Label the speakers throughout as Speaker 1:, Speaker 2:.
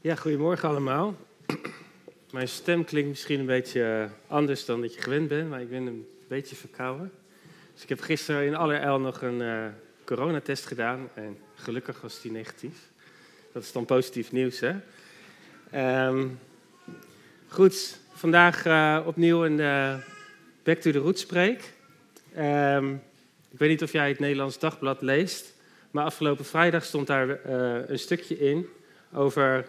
Speaker 1: Ja, goedemorgen allemaal. Mijn stem klinkt misschien een beetje eh, anders dan dat je gewend bent, maar ik ben een beetje verkouden. Dus ik heb gisteren in allerijl nog een uh, coronatest gedaan en gelukkig was die negatief. Dat is dan positief nieuws, hè? Um, goed, vandaag uh, opnieuw een Back to the Roots spreek. Um, ik weet niet of jij het Nederlands Dagblad leest, maar afgelopen vrijdag stond daar een stukje in over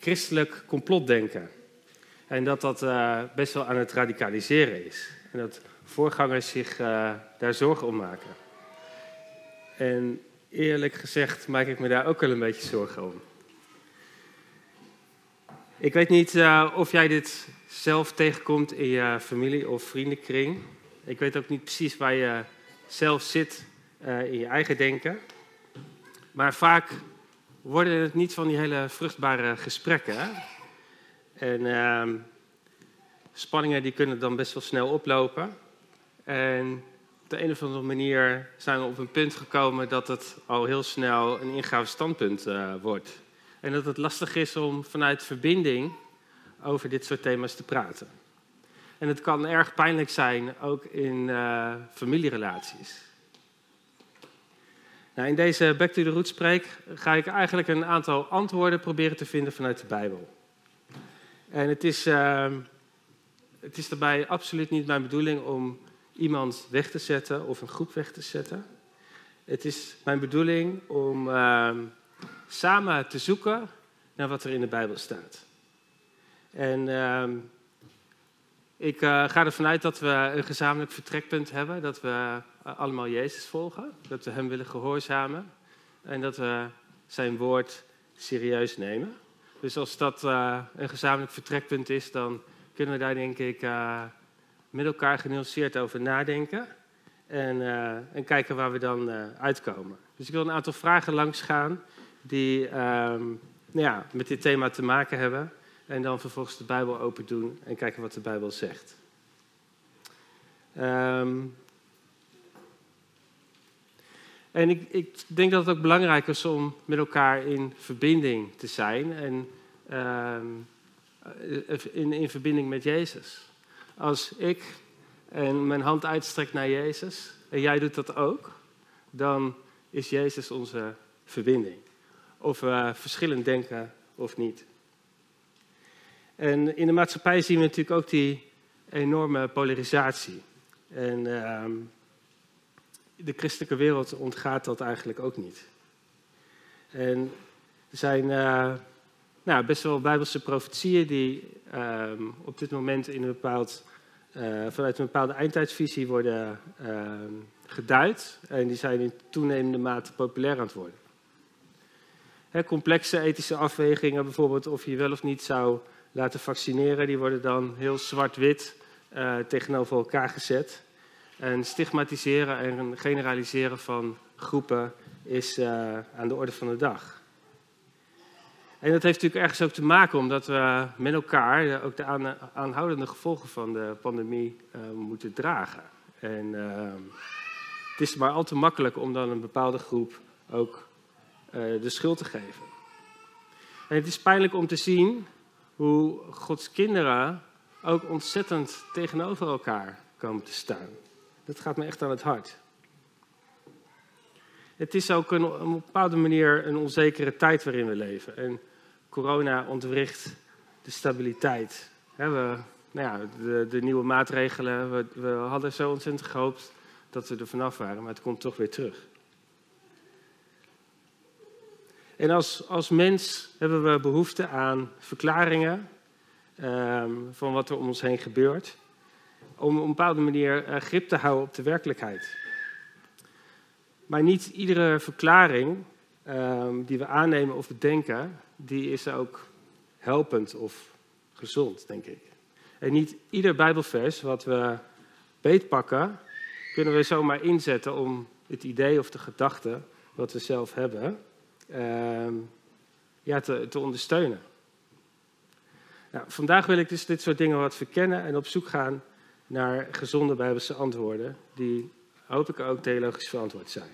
Speaker 1: christelijk complotdenken. En dat dat uh, best wel aan het radicaliseren is. En dat voorgangers zich uh, daar zorgen om maken. En eerlijk gezegd maak ik me daar ook wel een beetje zorgen om. Ik weet niet uh, of jij dit zelf tegenkomt in je familie of vriendenkring. Ik weet ook niet precies waar je zelf zit in je eigen denken. Maar vaak worden het niet van die hele vruchtbare gesprekken. En uh, spanningen die kunnen dan best wel snel oplopen. En op de een of andere manier zijn we op een punt gekomen dat het al heel snel een ingaaf standpunt uh, wordt. En dat het lastig is om vanuit verbinding over dit soort thema's te praten. En het kan erg pijnlijk zijn, ook in uh, familierelaties. Nou, in deze Back to the Roots spreek ga ik eigenlijk een aantal antwoorden proberen te vinden vanuit de Bijbel. En het is, uh, het is daarbij absoluut niet mijn bedoeling om iemand weg te zetten of een groep weg te zetten. Het is mijn bedoeling om uh, samen te zoeken naar wat er in de Bijbel staat. En ehm, ik uh, ga ervan uit dat we een gezamenlijk vertrekpunt hebben, dat we uh, allemaal Jezus volgen, dat we Hem willen gehoorzamen en dat we Zijn woord serieus nemen. Dus als dat uh, een gezamenlijk vertrekpunt is, dan kunnen we daar denk ik met elkaar genuanceerd over nadenken en, en kijken waar we dan uitkomen. Dus ik wil een aantal vragen langsgaan die ehm, nou ja, met dit thema te maken hebben. En dan vervolgens de Bijbel open doen en kijken wat de Bijbel zegt. Um, en ik, ik, denk dat het ook belangrijk is om met elkaar in verbinding te zijn. En um, in, in verbinding met Jezus. Als ik en mijn hand uitstrek naar Jezus en jij doet dat ook, dan is Jezus onze verbinding. Of we verschillend denken of niet. En in de maatschappij zien we natuurlijk ook die enorme polarisatie. En uh, de christelijke wereld ontgaat dat eigenlijk ook niet. En er zijn uh, nou, best wel bijbelse profetieën die uh, op dit moment in een bepaald, uh, vanuit een bepaalde eindtijdsvisie worden ehm, geduid. En die zijn in toenemende mate populair aan het worden. Complexe ethische afwegingen, bijvoorbeeld of je wel of niet zou laten vaccineren, die worden dan heel zwart-wit uh, tegenover elkaar gezet. En stigmatiseren en generaliseren van groepen is uh, aan de orde van de dag. En dat heeft natuurlijk ergens ook te maken omdat we met elkaar ook de aanhoudende gevolgen van de pandemie uh, moeten dragen. En het is maar al te makkelijk om dan een bepaalde groep ook de schuld te geven. En het is pijnlijk om te zien hoe Gods kinderen ook ontzettend tegenover elkaar komen te staan. Dat gaat me echt aan het hart. Het is ook een, op een bepaalde manier een onzekere tijd waarin we leven. En corona ontwricht de stabiliteit. we, nou ja, de, de, nieuwe maatregelen, we, we hadden zo ontzettend gehoopt dat we er vanaf waren, maar het komt toch weer terug. En als, als mens hebben we behoefte aan verklaringen um, van wat er om ons heen gebeurt. Om op een bepaalde manier uh, grip te houden op de werkelijkheid. Maar niet iedere verklaring um, die we aannemen of bedenken, die is ook helpend of gezond, denk ik. En niet ieder Bijbelvers wat we beetpakken, kunnen we zomaar inzetten om het idee of de gedachte wat we zelf hebben, uh, ja, te, te ondersteunen. Nou, vandaag wil ik dus dit soort dingen wat verkennen en op zoek gaan naar gezonde Bijbelse antwoorden, die hoop ik ook theologisch verantwoord zijn.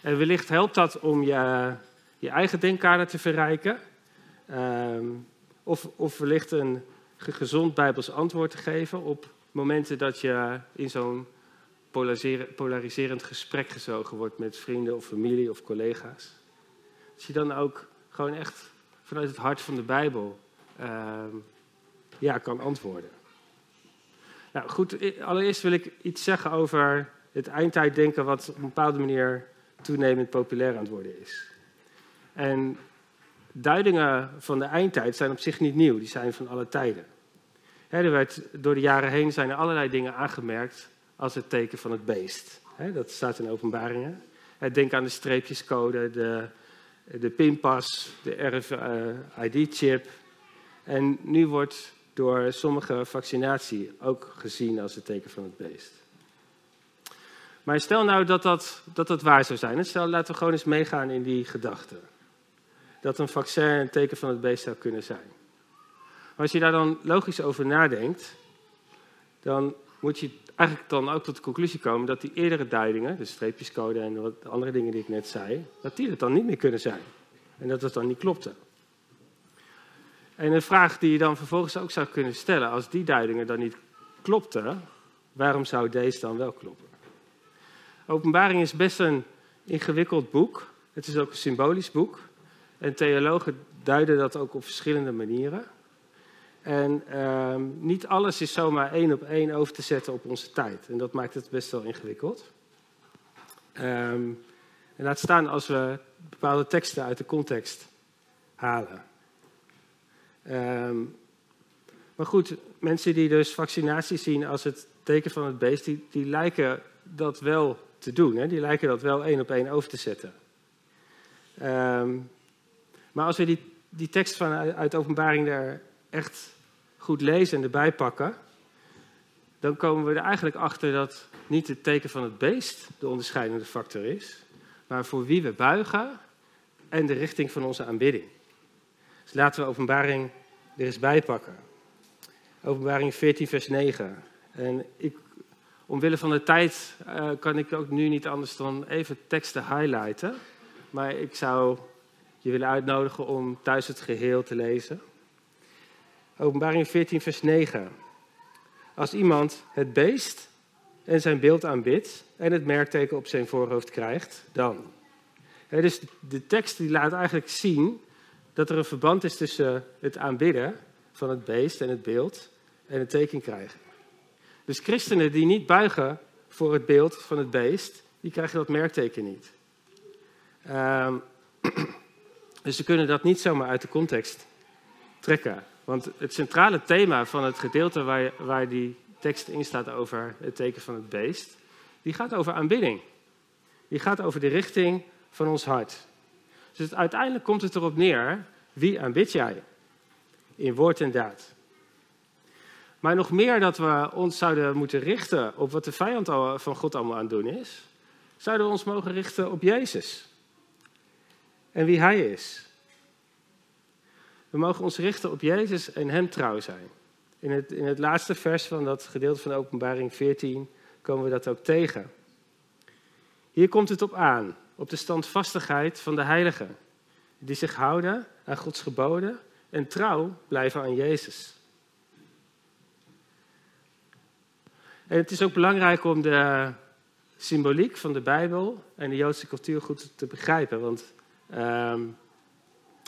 Speaker 1: En wellicht helpt dat om je je eigen denkkader te verrijken. Ehm, of, of wellicht een gezond Bijbels antwoord te geven op momenten dat je in zo'n polariserend gesprek gezogen wordt met vrienden of familie of collega's. Dat je dan ook gewoon echt vanuit het hart van de Bijbel ehm, ja, kan antwoorden. Nou goed, allereerst wil ik iets zeggen over het eindtijddenken wat op een bepaalde manier toenemend populair aan het worden is. En duidingen van de eindtijd zijn op zich niet nieuw, die zijn van alle tijden. er werd, door de jaren heen zijn er allerlei dingen aangemerkt als het teken van het beest. dat staat in openbaringen. Denk aan de streepjescode, de, de pinpas, de RFID-chip. En nu wordt door sommige vaccinatie ook gezien als het teken van het beest. Maar stel nou dat dat, dat, dat waar zou zijn. stel, laten we gewoon eens meegaan in die gedachte. Dat een vaccin een teken van het beest zou kunnen zijn. Als je daar dan logisch over nadenkt, dan moet je eigenlijk dan ook tot de conclusie komen dat die eerdere duidingen, de streepjescode en wat andere dingen die ik net zei, dat die het dan niet meer kunnen zijn. En dat het dan niet klopte. En een vraag die je dan vervolgens ook zou kunnen stellen, als die duidingen dan niet klopten, waarom zou deze dan wel kloppen? Openbaring is best een ingewikkeld boek. Het is ook een symbolisch boek. En theologen duiden dat ook op verschillende manieren. En ehm, niet alles is zomaar één op één over te zetten op onze tijd. En dat maakt het best wel ingewikkeld. Ehm, en laat staan als we bepaalde teksten uit de context halen. Ehm, maar goed, mensen die dus vaccinatie zien als het teken van het beest, die, die lijken dat wel te doen. Hè? Die lijken dat wel één op één over te zetten. maar als we die, die tekst van, uit openbaring daar echt goed lezen en erbij pakken, dan komen we er eigenlijk achter dat niet het teken van het beest de onderscheidende factor is, maar voor wie we buigen en de richting van onze aanbidding. Dus laten we openbaring er eens bij pakken. Openbaring 14, vers 9. En ik, omwille van de tijd uh, kan ik ook nu niet anders dan even teksten highlighten. Maar ik zou je willen uitnodigen om thuis het geheel te lezen. Openbaring 14, vers 9. Als iemand het beest en zijn beeld aanbidt en het merkteken op zijn voorhoofd krijgt, dan. dus de tekst die laat eigenlijk zien dat er een verband is tussen het aanbidden van het beest en het beeld en het teken krijgen. Dus christenen die niet buigen voor het beeld van het beest, die krijgen dat merkteken niet. Ehm, dus ze kunnen dat niet zomaar uit de context trekken. Want het centrale thema van het gedeelte waar, waar die tekst in staat over het teken van het beest, die gaat over aanbidding. Die gaat over de richting van ons hart. Dus uiteindelijk komt het erop neer, wie aanbid jij? In woord en daad. Maar nog meer dat we ons zouden moeten richten op wat de vijand van God allemaal aan het doen is, zouden we ons mogen richten op Jezus. En wie Hij is. We mogen ons richten op Jezus en Hem trouw zijn. In het, in het laatste vers van dat gedeelte van Openbaring 14 komen we dat ook tegen. Hier komt het op aan, op de standvastigheid van de heiligen, die zich houden aan Gods geboden en trouw blijven aan Jezus. En het is ook belangrijk om de symboliek van de Bijbel en de Joodse cultuur goed te begrijpen, want ehm,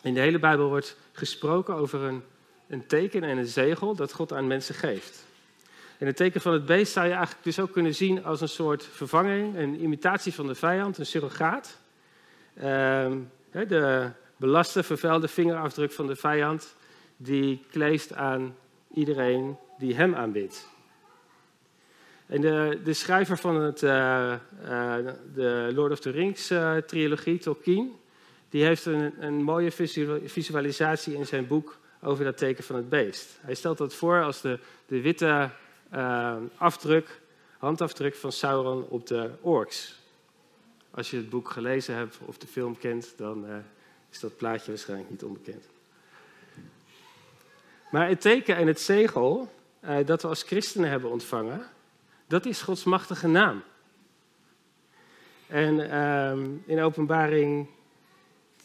Speaker 1: in de hele Bijbel wordt gesproken over een, een teken en een zegel dat God aan mensen geeft. En het teken van het beest zou je eigenlijk dus ook kunnen zien als een soort vervanging, een imitatie van de vijand, een surrogaat. Ehm, de belaste, vervuilde vingerafdruk van de vijand, die kleeft aan iedereen die hem aanbidt. En de, de schrijver van het, uh, de Lord of the Rings uh, trilogie, Tolkien, die heeft een, een mooie visualisatie in zijn boek over dat teken van het beest. Hij stelt dat voor als de, de witte uh, afdruk, handafdruk van Sauron op de orks. Als je het boek gelezen hebt of de film kent, dan uh, is dat plaatje waarschijnlijk niet onbekend. Maar het teken en het zegel uh, dat we als christenen hebben ontvangen, dat is Gods machtige naam. En ehm, in openbaring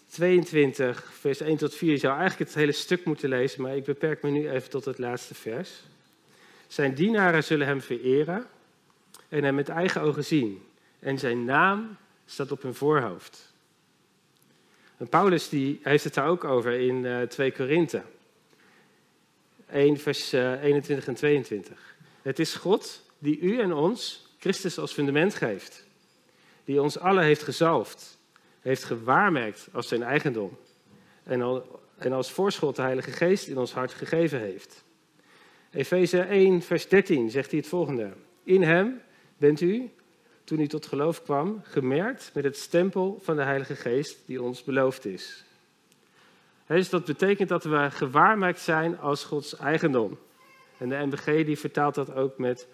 Speaker 1: 22, vers 1 tot 4. Je zou eigenlijk het hele stuk moeten lezen, maar ik beperk me nu even tot het laatste vers. Zijn dienaren zullen hem vereren en hem met eigen ogen zien. En zijn naam staat op hun voorhoofd. En Paulus die heeft het daar ook over in uh, 2 Korinthe. 1 vers uh, 21 en 22. Het is God die u en ons Christus als fundament geeft. Die ons allen heeft gezalfd, heeft gewaarmerkt als zijn eigendom. En, al, en als voorschot de Heilige Geest in ons hart gegeven heeft. Efeze 1 vers 13 zegt hij het volgende. In hem bent u, toen u tot geloof kwam, gemerkt met het stempel van de Heilige Geest die ons beloofd is. Dus dat betekent dat we gewaarmerkt zijn als Gods eigendom. En de NBG die vertaalt dat ook met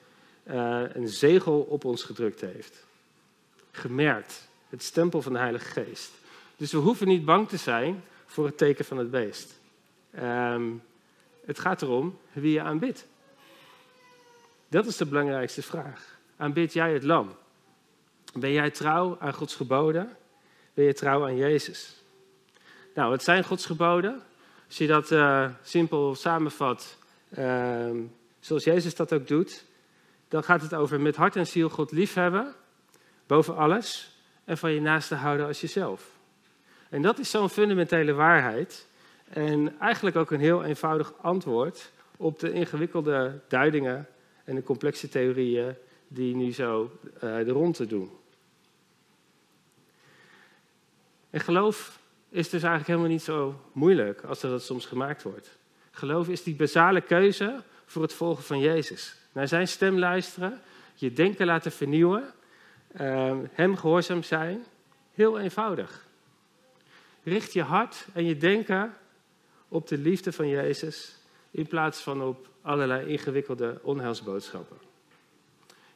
Speaker 1: uh, een zegel op ons gedrukt heeft. Gemerkt, het stempel van de Heilige Geest. Dus we hoeven niet bang te zijn voor het teken van het beest. Um, het gaat erom wie je aanbidt. Dat is de belangrijkste vraag. Aanbid jij het lam? Ben jij trouw aan Gods geboden? Ben je trouw aan Jezus? Nou, wat zijn Gods geboden? Als je dat uh, simpel samenvat, uh, zoals Jezus dat ook doet, dan gaat het over met hart en ziel God liefhebben, boven alles, en van je naaste houden als jezelf. En dat is zo'n fundamentele waarheid. En eigenlijk ook een heel eenvoudig antwoord op de ingewikkelde duidingen en de complexe theorieën die nu zo uh, de ronde doen. En geloof is dus eigenlijk helemaal niet zo moeilijk als dat soms gemaakt wordt. Geloof is die basale keuze voor het volgen van Jezus. Naar zijn stem luisteren, je denken laten vernieuwen, uh, hem gehoorzaam zijn. Heel eenvoudig. Richt je hart en je denken op de liefde van Jezus in plaats van op allerlei ingewikkelde onheilsboodschappen.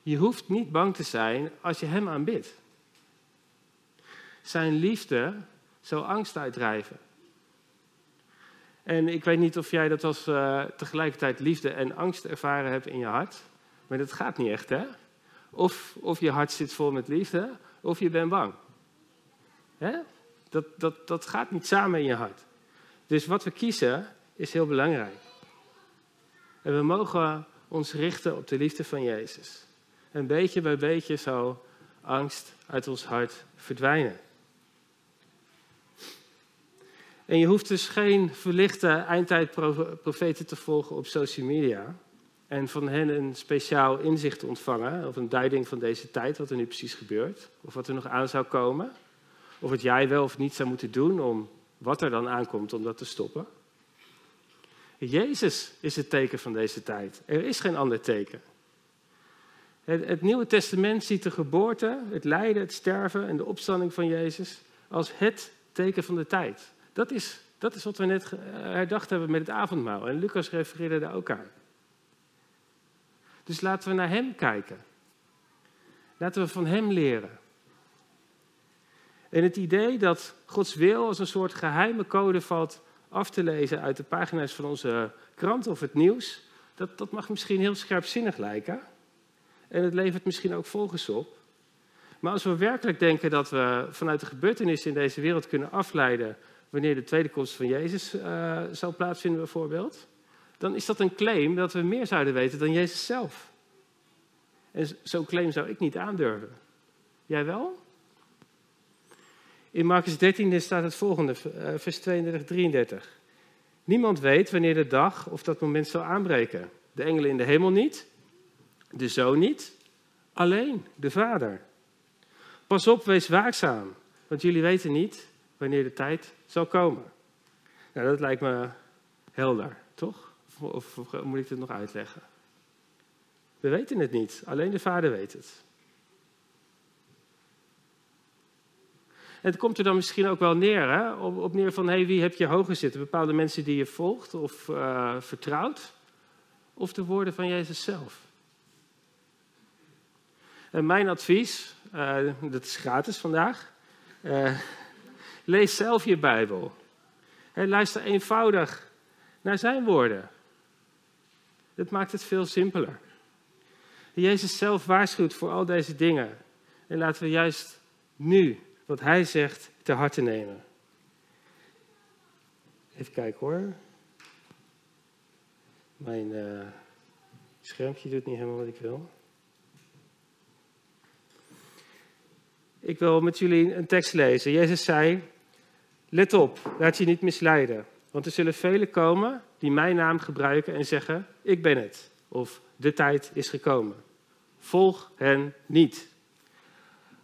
Speaker 1: Je hoeft niet bang te zijn als je Hem aanbidt. Zijn liefde zal angst uitdrijven. En ik weet niet of jij dat als uh, tegelijkertijd liefde en angst ervaren hebt in je hart. Maar dat gaat niet echt, hè? Of, of je hart zit vol met liefde, of je bent bang. Hè? Dat, dat, dat gaat niet samen in je hart. Dus wat we kiezen is heel belangrijk. En we mogen ons richten op de liefde van Jezus. En beetje bij beetje zal angst uit ons hart verdwijnen. En je hoeft dus geen verlichte eindtijdprofeten te volgen op social media. En van hen een speciaal inzicht ontvangen. Of een duiding van deze tijd, wat er nu precies gebeurt. Of wat er nog aan zou komen. Of wat jij wel of niet zou moeten doen om wat er dan aankomt om dat te stoppen. Jezus is het teken van deze tijd. Er is geen ander teken. Het, het, Nieuwe Testament ziet de geboorte, het lijden, het sterven en de opstanding van Jezus als het teken van de tijd. Dat is, dat is wat we net herdacht hebben met het avondmaal. En Lucas refereerde daar ook aan. Dus laten we naar Hem kijken. Laten we van Hem leren. En het idee dat Gods wil als een soort geheime code valt af te lezen uit de pagina's van onze krant of het nieuws, dat, dat mag misschien heel scherpzinnig lijken. En het levert misschien ook volgens op. Maar als we werkelijk denken dat we vanuit de gebeurtenissen in deze wereld kunnen afleiden wanneer de tweede komst van Jezus uh, zal plaatsvinden bijvoorbeeld, dan is dat een claim dat we meer zouden weten dan Jezus zelf. En zo'n claim zou ik niet aandurven. Jij wel? In Marcus 13 staat het volgende, eh, vers 32, 33. Niemand weet wanneer de dag of dat moment zal aanbreken. De engelen in de hemel niet, de zoon niet, alleen de vader. Pas op, wees waakzaam, want jullie weten niet wanneer de tijd zal komen. Nou, dat lijkt me helder, toch? Of, of moet ik het nog uitleggen? We weten het niet, alleen de vader weet het. het komt er dan misschien ook wel neer, hè? Op, neer van hey, wie heb je hoger zitten? Bepaalde mensen die je volgt of uh, vertrouwt? Of de woorden van Jezus zelf? En mijn advies, uh, dat is gratis vandaag, lees zelf je Bijbel. En luister eenvoudig naar zijn woorden. Dat maakt het veel simpeler. Jezus zelf waarschuwt voor al deze dingen. En laten we juist nu wat hij zegt te harte nemen. Even kijken hoor. Mijn uh, schermpje doet niet helemaal wat ik wil. Ik wil met jullie een tekst lezen. Jezus zei: Let op, laat je niet misleiden. Want er zullen velen komen die mijn naam gebruiken en zeggen: Ik ben het. Of de tijd is gekomen. Volg hen niet.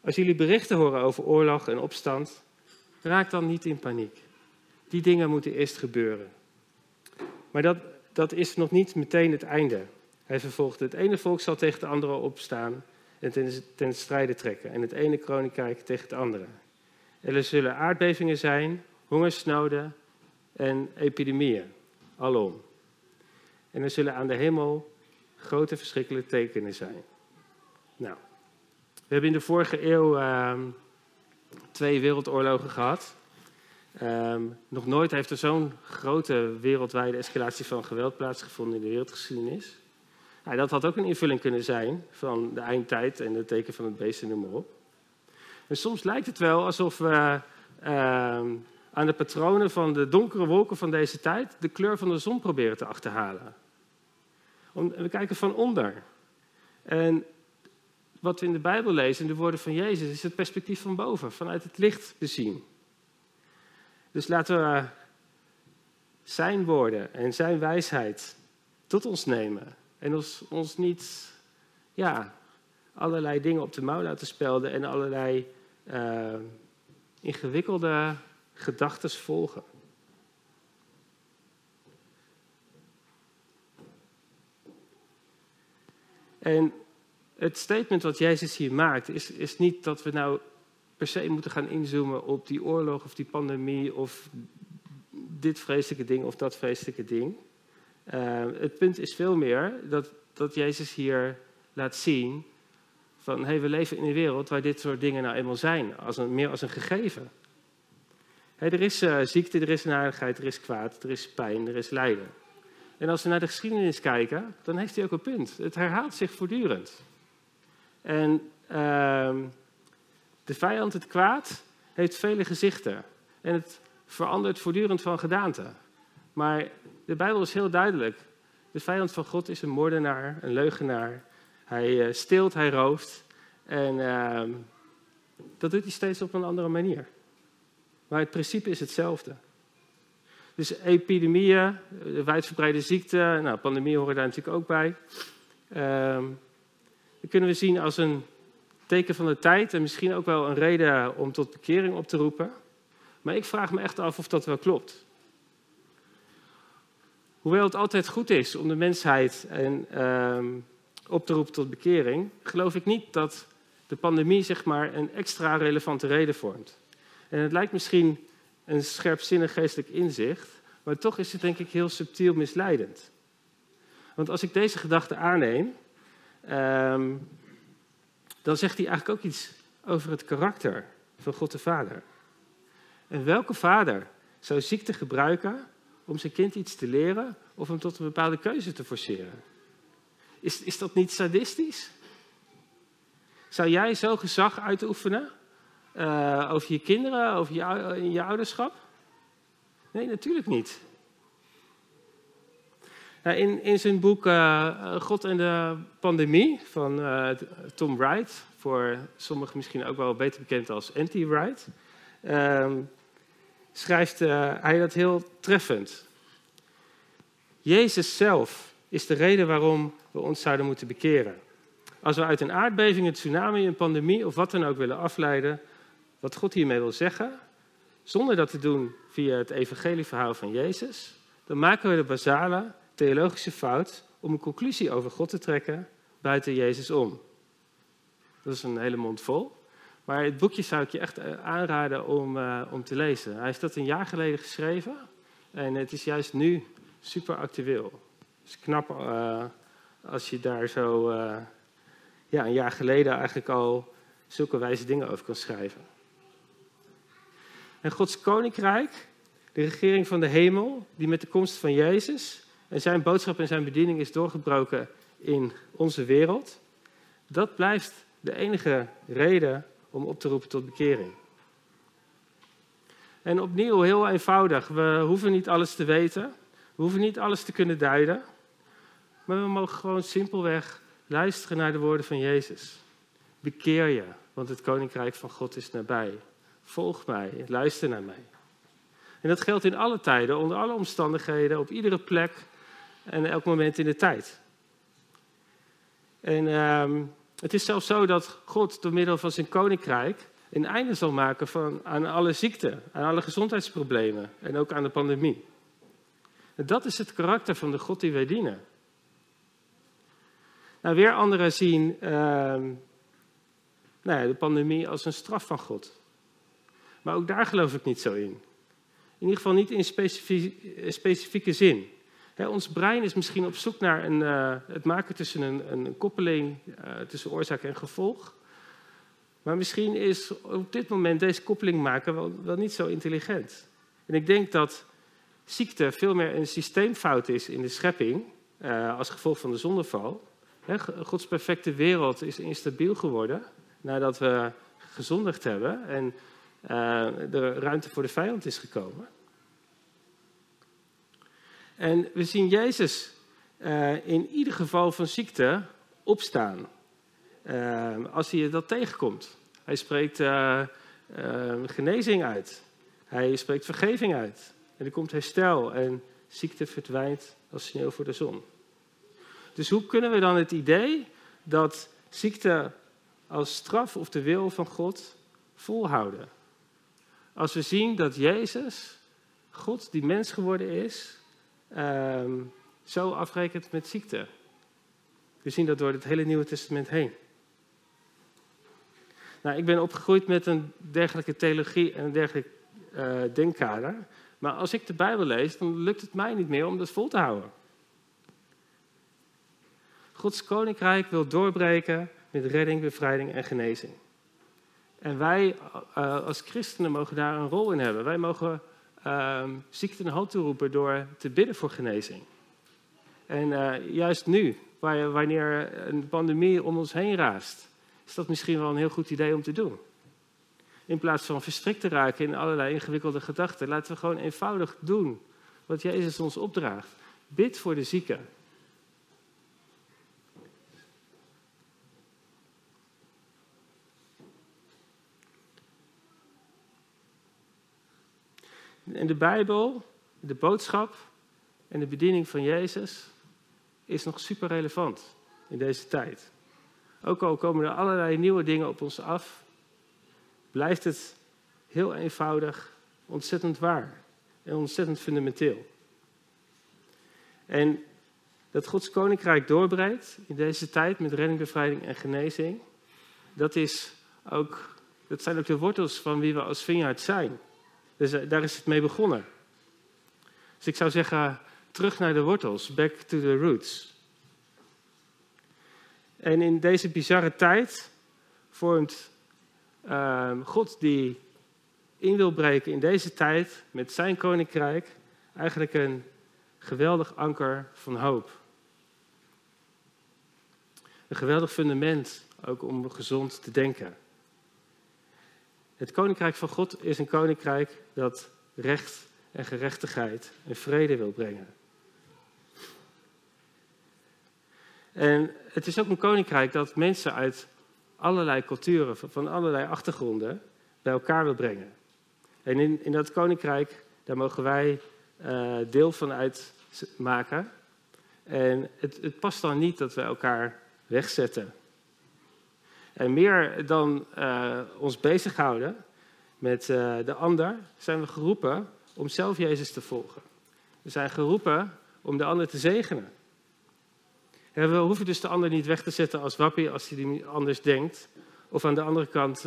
Speaker 1: Als jullie berichten horen over oorlog en opstand, raak dan niet in paniek. Die dingen moeten eerst gebeuren. Maar dat, dat is nog niet meteen het einde. Hij vervolgde: Het ene volk zal tegen het andere opstaan en ten, strijde trekken. En het ene koninkrijk tegen het andere. Er zullen aardbevingen zijn, hongersnoden en epidemieën, alom. En er zullen aan de hemel grote verschrikkelijke tekenen zijn. Nou, we hebben in de vorige eeuw uh, twee wereldoorlogen gehad. Um, nog nooit heeft er zo'n grote wereldwijde escalatie van geweld plaatsgevonden in de wereldgeschiedenis. Dat had ook een invulling kunnen zijn van de eindtijd en het teken van het beest en noem maar op. En soms lijkt het wel alsof we uh, aan de patronen van de donkere wolken van deze tijd de kleur van de zon proberen te achterhalen. we kijken van onder. En wat we in de Bijbel lezen, in de woorden van Jezus, is het perspectief van boven, vanuit het licht bezien. Dus laten we zijn woorden en zijn wijsheid tot ons nemen. En ons, ons niet ja, allerlei dingen op de mouw laten spelden en allerlei uh, ingewikkelde gedachten volgen. En het statement wat Jezus hier maakt, is, is niet dat we nou per se moeten gaan inzoomen op die oorlog of die pandemie of dit vreselijke ding of dat vreselijke ding. Uh, het punt is veel meer dat, dat Jezus hier laat zien van hey, we leven in een wereld waar dit soort dingen nou eenmaal zijn, als een, meer als een gegeven. Er is uh, ziekte, er is narigheid, er is kwaad, er is pijn, er is lijden. En als we naar de geschiedenis kijken, dan heeft hij ook een punt. Het herhaalt zich voortdurend. En uh, de vijand, het kwaad, heeft vele gezichten. En het verandert voortdurend van gedaante. Maar de Bijbel is heel duidelijk. De vijand van God is een moordenaar, een leugenaar. Hij uh, steelt, hij rooft. En uh, dat doet hij steeds op een andere manier. Maar het principe is hetzelfde. Dus epidemieën, wijdverbreide ziekten, nou, pandemieën horen daar natuurlijk ook bij. Uh, dat kunnen we zien als een teken van de tijd en misschien ook wel een reden om tot bekering op te roepen. Maar ik vraag me echt af of dat wel klopt. Hoewel het altijd goed is om de mensheid en, uh, op te roepen tot bekering, geloof ik niet dat de pandemie zeg maar, een extra relevante reden vormt. En het lijkt misschien een scherpzinnig geestelijk inzicht, maar toch is het denk ik heel subtiel misleidend. Want als ik deze gedachte aanneem, um, dan zegt hij eigenlijk ook iets over het karakter van God de Vader. En welke vader zou ziekte gebruiken om zijn kind iets te leren of hem tot een bepaalde keuze te forceren? Is, is dat niet sadistisch? Zou jij zo gezag uitoefenen uh, over je kinderen, over je, in je ouderschap? Nee, natuurlijk niet. Nou, in, in zijn boek uh, God en de pandemie van uh, Tom Wright, voor sommigen misschien ook wel beter bekend als Anti-Wright, uh, schrijft hij dat heel treffend. Jezus zelf is de reden waarom we ons zouden moeten bekeren. Als we uit een aardbeving, een tsunami, een pandemie of wat dan ook willen afleiden, wat God hiermee wil zeggen, zonder dat te doen via het evangelieverhaal van Jezus, dan maken we de basale theologische fout om een conclusie over God te trekken buiten Jezus om. Dat is een hele mond vol. Maar het boekje zou ik je echt eh, aanraden om, uh, om te lezen. Hij heeft dat een jaar geleden geschreven en het is juist nu super actueel. Het is knap uh, als je daar zo ja, een jaar geleden eigenlijk al zulke wijze dingen over kan schrijven. En Gods koninkrijk, de regering van de hemel, die met de komst van Jezus en zijn boodschap en zijn bediening is doorgebroken in onze wereld, dat blijft de enige reden om op te roepen tot bekering. En opnieuw heel eenvoudig. We hoeven niet alles te weten. We hoeven niet alles te kunnen duiden. Maar we mogen gewoon simpelweg luisteren naar de woorden van Jezus. Bekeer je, want het koninkrijk van God is nabij. Volg mij, luister naar mij. En dat geldt in alle tijden, onder alle omstandigheden, op iedere plek en elk moment in de tijd. En ehm, het is zelfs zo dat God door middel van zijn koninkrijk een einde zal maken van, aan alle ziekten, aan alle gezondheidsproblemen en ook aan de pandemie. Dat is het karakter van de God die wij dienen. Nou, weer anderen zien ehm, nou de pandemie als een straf van God. Maar ook daar geloof ik niet zo in. In ieder geval niet in specifieke zin. ons brein is misschien op zoek naar een, uh, het maken tussen een, een koppeling uh, tussen oorzaak en gevolg. Maar misschien is op dit moment deze koppeling maken wel, niet zo intelligent. En ik denk dat ziekte veel meer een systeemfout is in de schepping als gevolg van de zondeval. Gods perfecte wereld is instabiel geworden nadat we gezondigd hebben en er ruimte voor de vijand is gekomen. En we zien Jezus uh, in ieder geval van ziekte opstaan. Uh, als hij dat tegenkomt. Hij spreekt genezing uit. Hij spreekt vergeving uit. En er komt herstel en ziekte verdwijnt als sneeuw voor de zon. Dus hoe kunnen we dan het idee dat ziekte als straf of de wil van God volhouden? Als we zien dat Jezus, God die mens geworden is, um, zo afrekent met ziekte. We zien dat door het hele Nieuwe Testament heen. Nou, ik ben opgegroeid met een dergelijke theologie en een dergelijk uh, denkkader. Maar als ik de Bijbel lees, dan lukt het mij niet meer om dat vol te houden. Gods koninkrijk wil doorbreken met redding, bevrijding en genezing. En wij uh, als christenen mogen daar een rol in hebben. Wij mogen uh, ziekte een hand toeroepen door te bidden voor genezing. En uh, juist nu, wanneer een pandemie om ons heen raast, is dat misschien wel een heel goed idee om te doen. In plaats van verstrikt te raken in allerlei ingewikkelde gedachten, laten we gewoon eenvoudig doen wat Jezus ons opdraagt. Bid voor de zieken. En de Bijbel, de boodschap en de bediening van Jezus is nog super relevant in deze tijd. Ook al komen er allerlei nieuwe dingen op ons af, blijft het heel eenvoudig ontzettend waar en ontzettend fundamenteel. En dat Gods koninkrijk doorbreidt in deze tijd met redding, bevrijding en genezing, dat, is ook, zijn ook de wortels van wie we als Vineyard zijn. Dus eh, daar is het mee begonnen. Dus ik zou zeggen, terug naar de wortels, back to the roots. En in deze bizarre tijd vormt uh, God die in wil breken in deze tijd met zijn koninkrijk eigenlijk een geweldig anker van hoop. Een geweldig fundament ook om gezond te denken. Het koninkrijk van God is een koninkrijk dat recht en gerechtigheid en vrede wil brengen. En het is ook een koninkrijk dat mensen uit allerlei culturen, van allerlei achtergronden, bij elkaar wil brengen. En in, in dat koninkrijk, daar mogen wij uh, deel van uitmaken. En het, het past dan niet dat we elkaar wegzetten en meer dan uh, ons bezighouden met uh, de ander, zijn we geroepen om zelf Jezus te volgen. We zijn geroepen om de ander te zegenen. En we hoeven dus de ander niet weg te zetten als wappie als hij anders denkt. Of aan de andere kant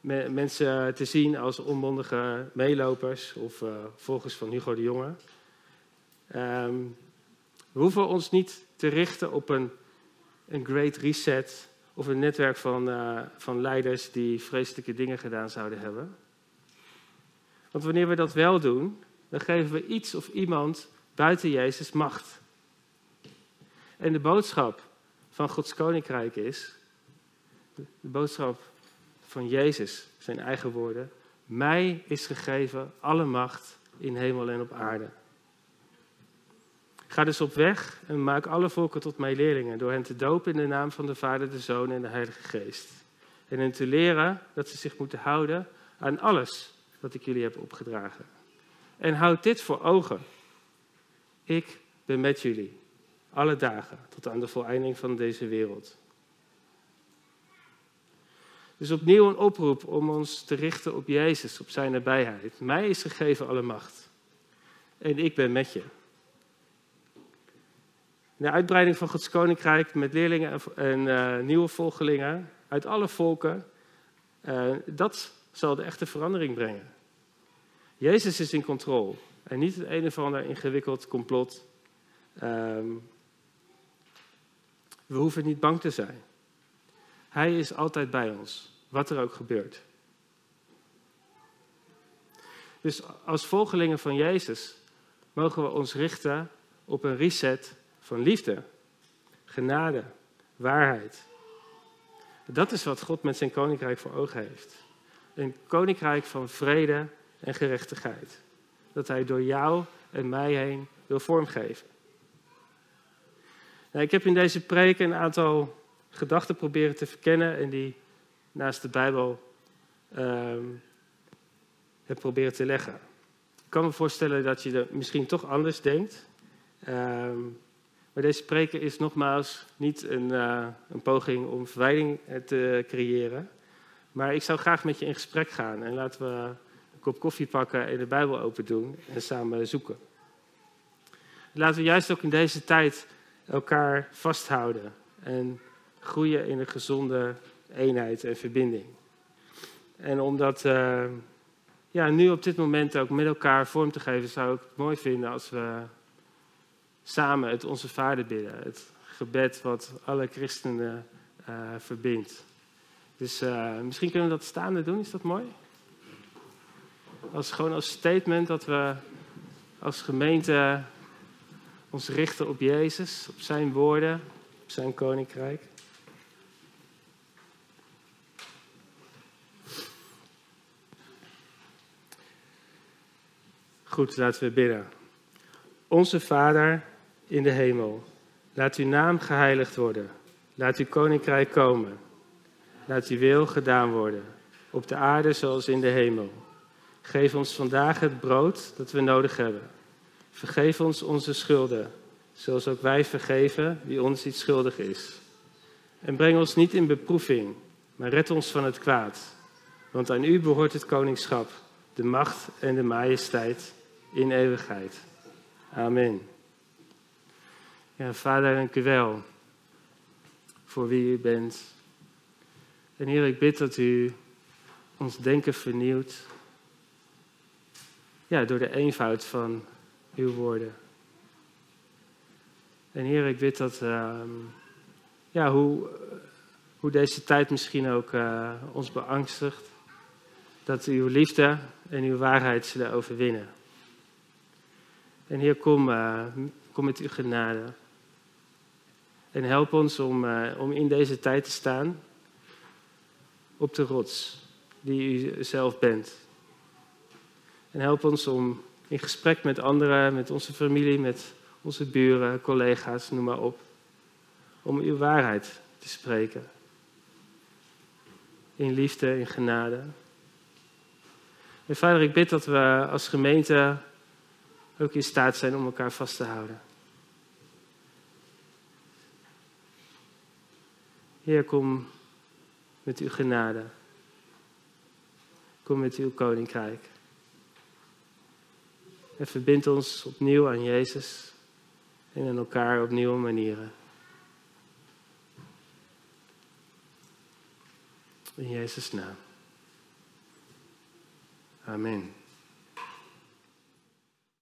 Speaker 1: me, mensen te zien als onmondige meelopers of volgers van Hugo de Jonge. Um, we hoeven ons niet te richten op een, een great reset of een netwerk van, uh, van leiders die vreselijke dingen gedaan zouden hebben. Want wanneer we dat wel doen, dan geven we iets of iemand buiten Jezus macht. En de boodschap van Gods koninkrijk is, de boodschap van Jezus, zijn eigen woorden, Mij is gegeven alle macht in hemel en op aarde. Ga dus op weg en maak alle volken tot mijn leerlingen, door hen te dopen in de naam van de Vader, de Zoon en de Heilige Geest. En hen te leren dat ze zich moeten houden aan alles wat ik jullie heb opgedragen. En houd dit voor ogen. Ik ben met jullie, alle dagen, tot aan de voleinding van deze wereld. Dus opnieuw een oproep om ons te richten op Jezus, op zijn nabijheid. Mij is gegeven alle macht. En ik ben met je. De uitbreiding van Gods koninkrijk met leerlingen en uh, nieuwe volgelingen uit alle volken, uh, dat zal de echte verandering brengen. Jezus is in controle en niet het een of ander ingewikkeld complot. Um, we hoeven niet bang te zijn. Hij is altijd bij ons, wat er ook gebeurt. Dus als volgelingen van Jezus mogen we ons richten op een reset van liefde, genade, waarheid. Dat is wat God met zijn koninkrijk voor ogen heeft. Een koninkrijk van vrede en gerechtigheid. Dat hij door jou en mij heen wil vormgeven. Nou, ik heb in deze preek een aantal gedachten proberen te verkennen en die naast de Bijbel um, heb proberen te leggen. Ik kan me voorstellen dat je er misschien toch anders denkt. Um, maar deze spreken is nogmaals niet een, uh, een poging om verwijding eh, te creëren. Maar ik zou graag met je in gesprek gaan en laten we een kop koffie pakken en de Bijbel open doen en samen zoeken. Laten we juist ook in deze tijd elkaar vasthouden en groeien in een gezonde eenheid en verbinding. En om dat uh, ja, nu op dit moment ook met elkaar vorm te geven, zou ik het mooi vinden als we samen het Onze Vader bidden. Het gebed wat alle christenen uh, verbindt. Dus uh, misschien kunnen we dat staande doen, is dat mooi? Als, gewoon als statement dat we als gemeente ons richten op Jezus, op zijn woorden, op zijn koninkrijk. Goed, laten we bidden. Onze Vader in de hemel, laat uw naam geheiligd worden. Laat uw koninkrijk komen. Laat uw wil gedaan worden, op de aarde zoals in de hemel. Geef ons vandaag het brood dat we nodig hebben. Vergeef ons onze schulden, zoals ook wij vergeven wie ons iets schuldig is. En breng ons niet in beproeving, maar red ons van het kwaad. Want aan u behoort het koningschap, de macht en de majesteit in eeuwigheid. Amen. Ja, vader, dank u wel voor wie u bent. En Heer, ik bid dat u ons denken vernieuwt. Ja, door de eenvoud van uw woorden. En Heer, ik bid dat, uh, ja, hoe, hoe deze tijd misschien ook uh, ons beangstigt, dat uw liefde en uw waarheid zullen overwinnen. En Heer, kom, uh, kom met uw genade. En help ons om, uh, om in deze tijd te staan op de rots die u zelf bent. En help ons om in gesprek met anderen, met onze familie, met onze buren, collega's, noem maar op, om uw waarheid te spreken. In liefde, in genade. En vader, ik bid dat we als gemeente ook in staat zijn om elkaar vast te houden. Heer, kom met uw genade. Kom met uw koninkrijk. En verbind ons opnieuw aan Jezus en aan elkaar op nieuwe manieren. In Jezus' naam. Amen.